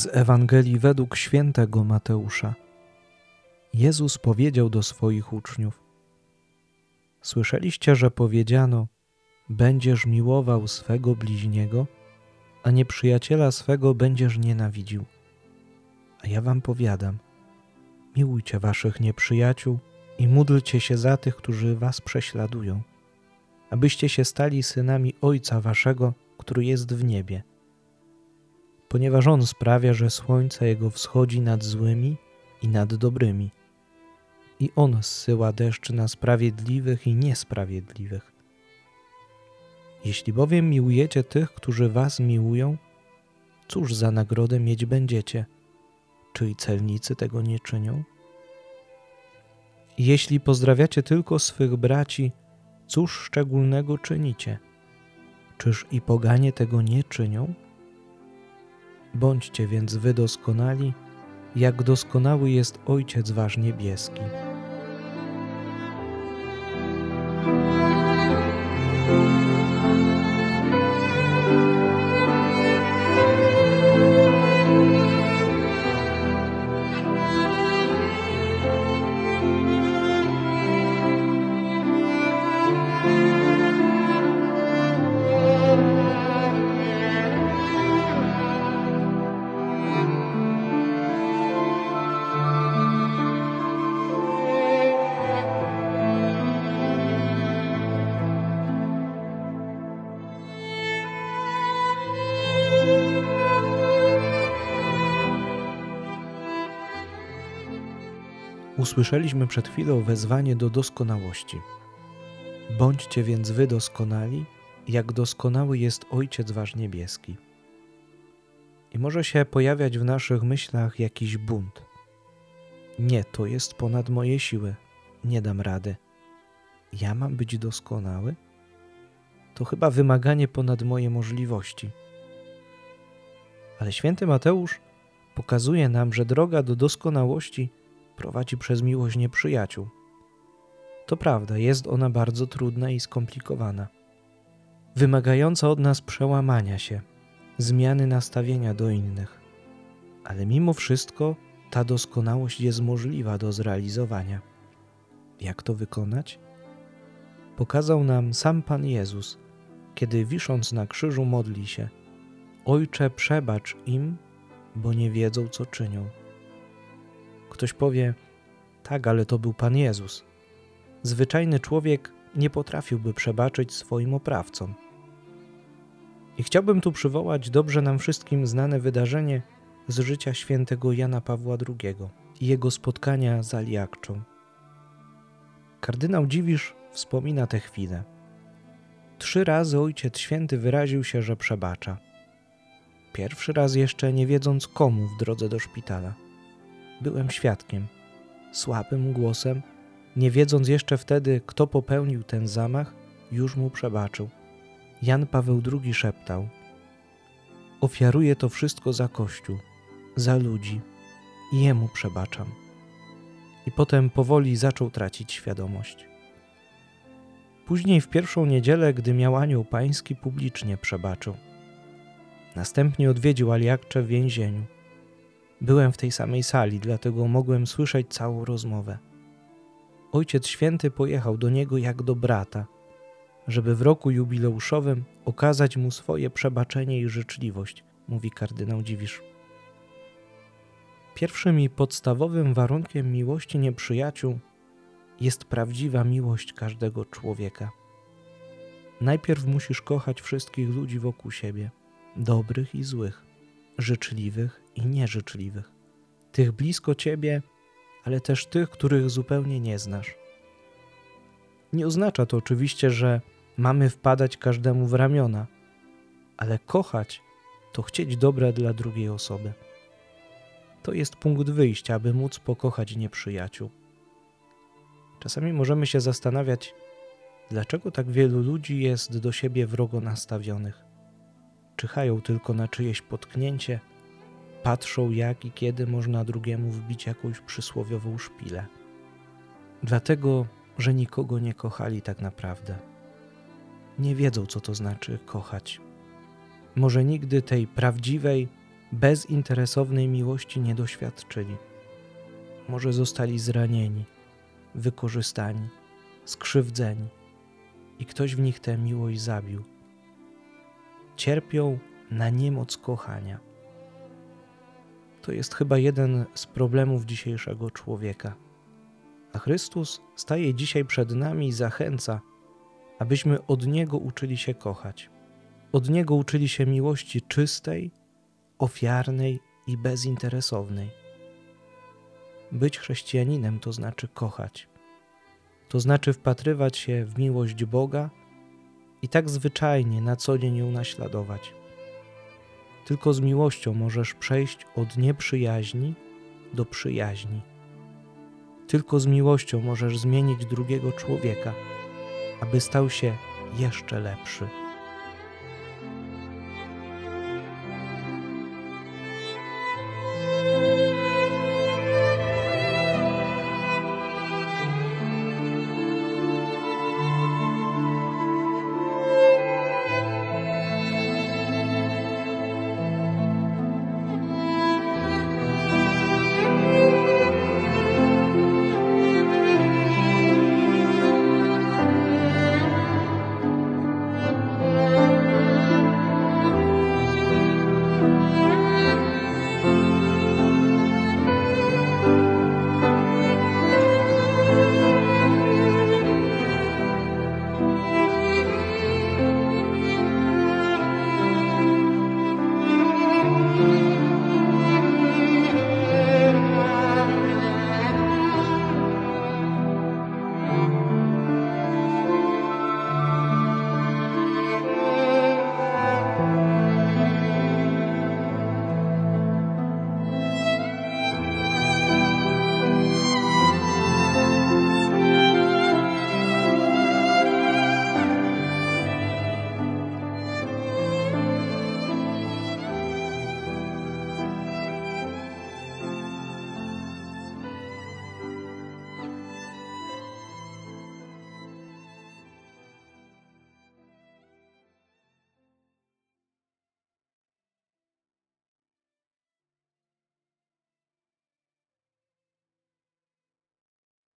Z Ewangelii według świętego Mateusza. Jezus powiedział do swoich uczniów: Słyszeliście, że powiedziano: Będziesz miłował swego bliźniego, a nieprzyjaciela swego będziesz nienawidził. A ja wam powiadam: miłujcie waszych nieprzyjaciół i módlcie się za tych, którzy was prześladują, abyście się stali synami Ojca waszego, który jest w niebie ponieważ On sprawia, że słońce Jego wschodzi nad złymi i nad dobrymi. I On zsyła deszcz na sprawiedliwych i niesprawiedliwych. Jeśli bowiem miłujecie tych, którzy was miłują, cóż za nagrodę mieć będziecie? Czy i celnicy tego nie czynią? Jeśli pozdrawiacie tylko swych braci, cóż szczególnego czynicie? Czyż i poganie tego nie czynią? Bądźcie więc wy doskonali, jak doskonały jest Ojciec Wasz Niebieski. Usłyszeliśmy przed chwilą wezwanie do doskonałości. Bądźcie więc wy doskonali, jak doskonały jest Ojciec Wasz Niebieski. I może się pojawiać w naszych myślach jakiś bunt. Nie, to jest ponad moje siły, nie dam rady. Ja mam być doskonały? To chyba wymaganie ponad moje możliwości. Ale święty Mateusz pokazuje nam, że droga do doskonałości prowadzi przez miłość nieprzyjaciół. To prawda, jest ona bardzo trudna i skomplikowana, wymagająca od nas przełamania się, zmiany nastawienia do innych. Ale mimo wszystko ta doskonałość jest możliwa do zrealizowania. Jak to wykonać? Pokazał nam sam Pan Jezus, kiedy wisząc na krzyżu modli się: Ojcze, przebacz im, bo nie wiedzą, co czynią. Ktoś powie: Tak, ale to był Pan Jezus. Zwyczajny człowiek nie potrafiłby przebaczyć swoim oprawcom. I chciałbym tu przywołać dobrze nam wszystkim znane wydarzenie z życia świętego Jana Pawła II i jego spotkania z Aliakczą. Kardynał Dziwisz wspomina tę chwilę. Trzy razy Ojciec Święty wyraził się, że przebacza. Pierwszy raz jeszcze nie wiedząc komu w drodze do szpitala byłem świadkiem. Słabym głosem, nie wiedząc jeszcze wtedy, kto popełnił ten zamach, już mu przebaczył. Jan Paweł II szeptał: Ofiaruję to wszystko za Kościół, za ludzi i jemu przebaczam. I potem powoli zaczął tracić świadomość. Później w pierwszą niedzielę, gdy miał anioł pański, publicznie przebaczył. Następnie odwiedził Aliakcze w więzieniu Byłem w tej samej sali, dlatego mogłem słyszeć całą rozmowę. Ojciec Święty pojechał do niego jak do brata, żeby w roku jubileuszowym okazać mu swoje przebaczenie i życzliwość, mówi kardynał Dziwisz. Pierwszym i podstawowym warunkiem miłości nieprzyjaciół jest prawdziwa miłość każdego człowieka. Najpierw musisz kochać wszystkich ludzi wokół siebie, dobrych i złych życzliwych i nieżyczliwych, tych blisko ciebie, ale też tych, których zupełnie nie znasz. Nie oznacza to oczywiście, że mamy wpadać każdemu w ramiona, ale kochać to chcieć dobra dla drugiej osoby. To jest punkt wyjścia, aby móc pokochać nieprzyjaciół. Czasami możemy się zastanawiać, dlaczego tak wielu ludzi jest do siebie wrogo nastawionych czyhają tylko na czyjeś potknięcie, patrzą jak i kiedy można drugiemu wbić jakąś przysłowiową szpilę. Dlatego, że nikogo nie kochali tak naprawdę. Nie wiedzą, co to znaczy kochać. Może nigdy tej prawdziwej, bezinteresownej miłości nie doświadczyli. Może zostali zranieni, wykorzystani, skrzywdzeni i ktoś w nich tę miłość zabił. Cierpią na niemoc kochania. To jest chyba jeden z problemów dzisiejszego człowieka. A Chrystus staje dzisiaj przed nami i zachęca, abyśmy od Niego uczyli się kochać. Od Niego uczyli się miłości czystej, ofiarnej i bezinteresownej. Być chrześcijaninem to znaczy kochać. To znaczy wpatrywać się w miłość Boga i tak zwyczajnie na co dzień ją naśladować. Tylko z miłością możesz przejść od nieprzyjaźni do przyjaźni. Tylko z miłością możesz zmienić drugiego człowieka, aby stał się jeszcze lepszy.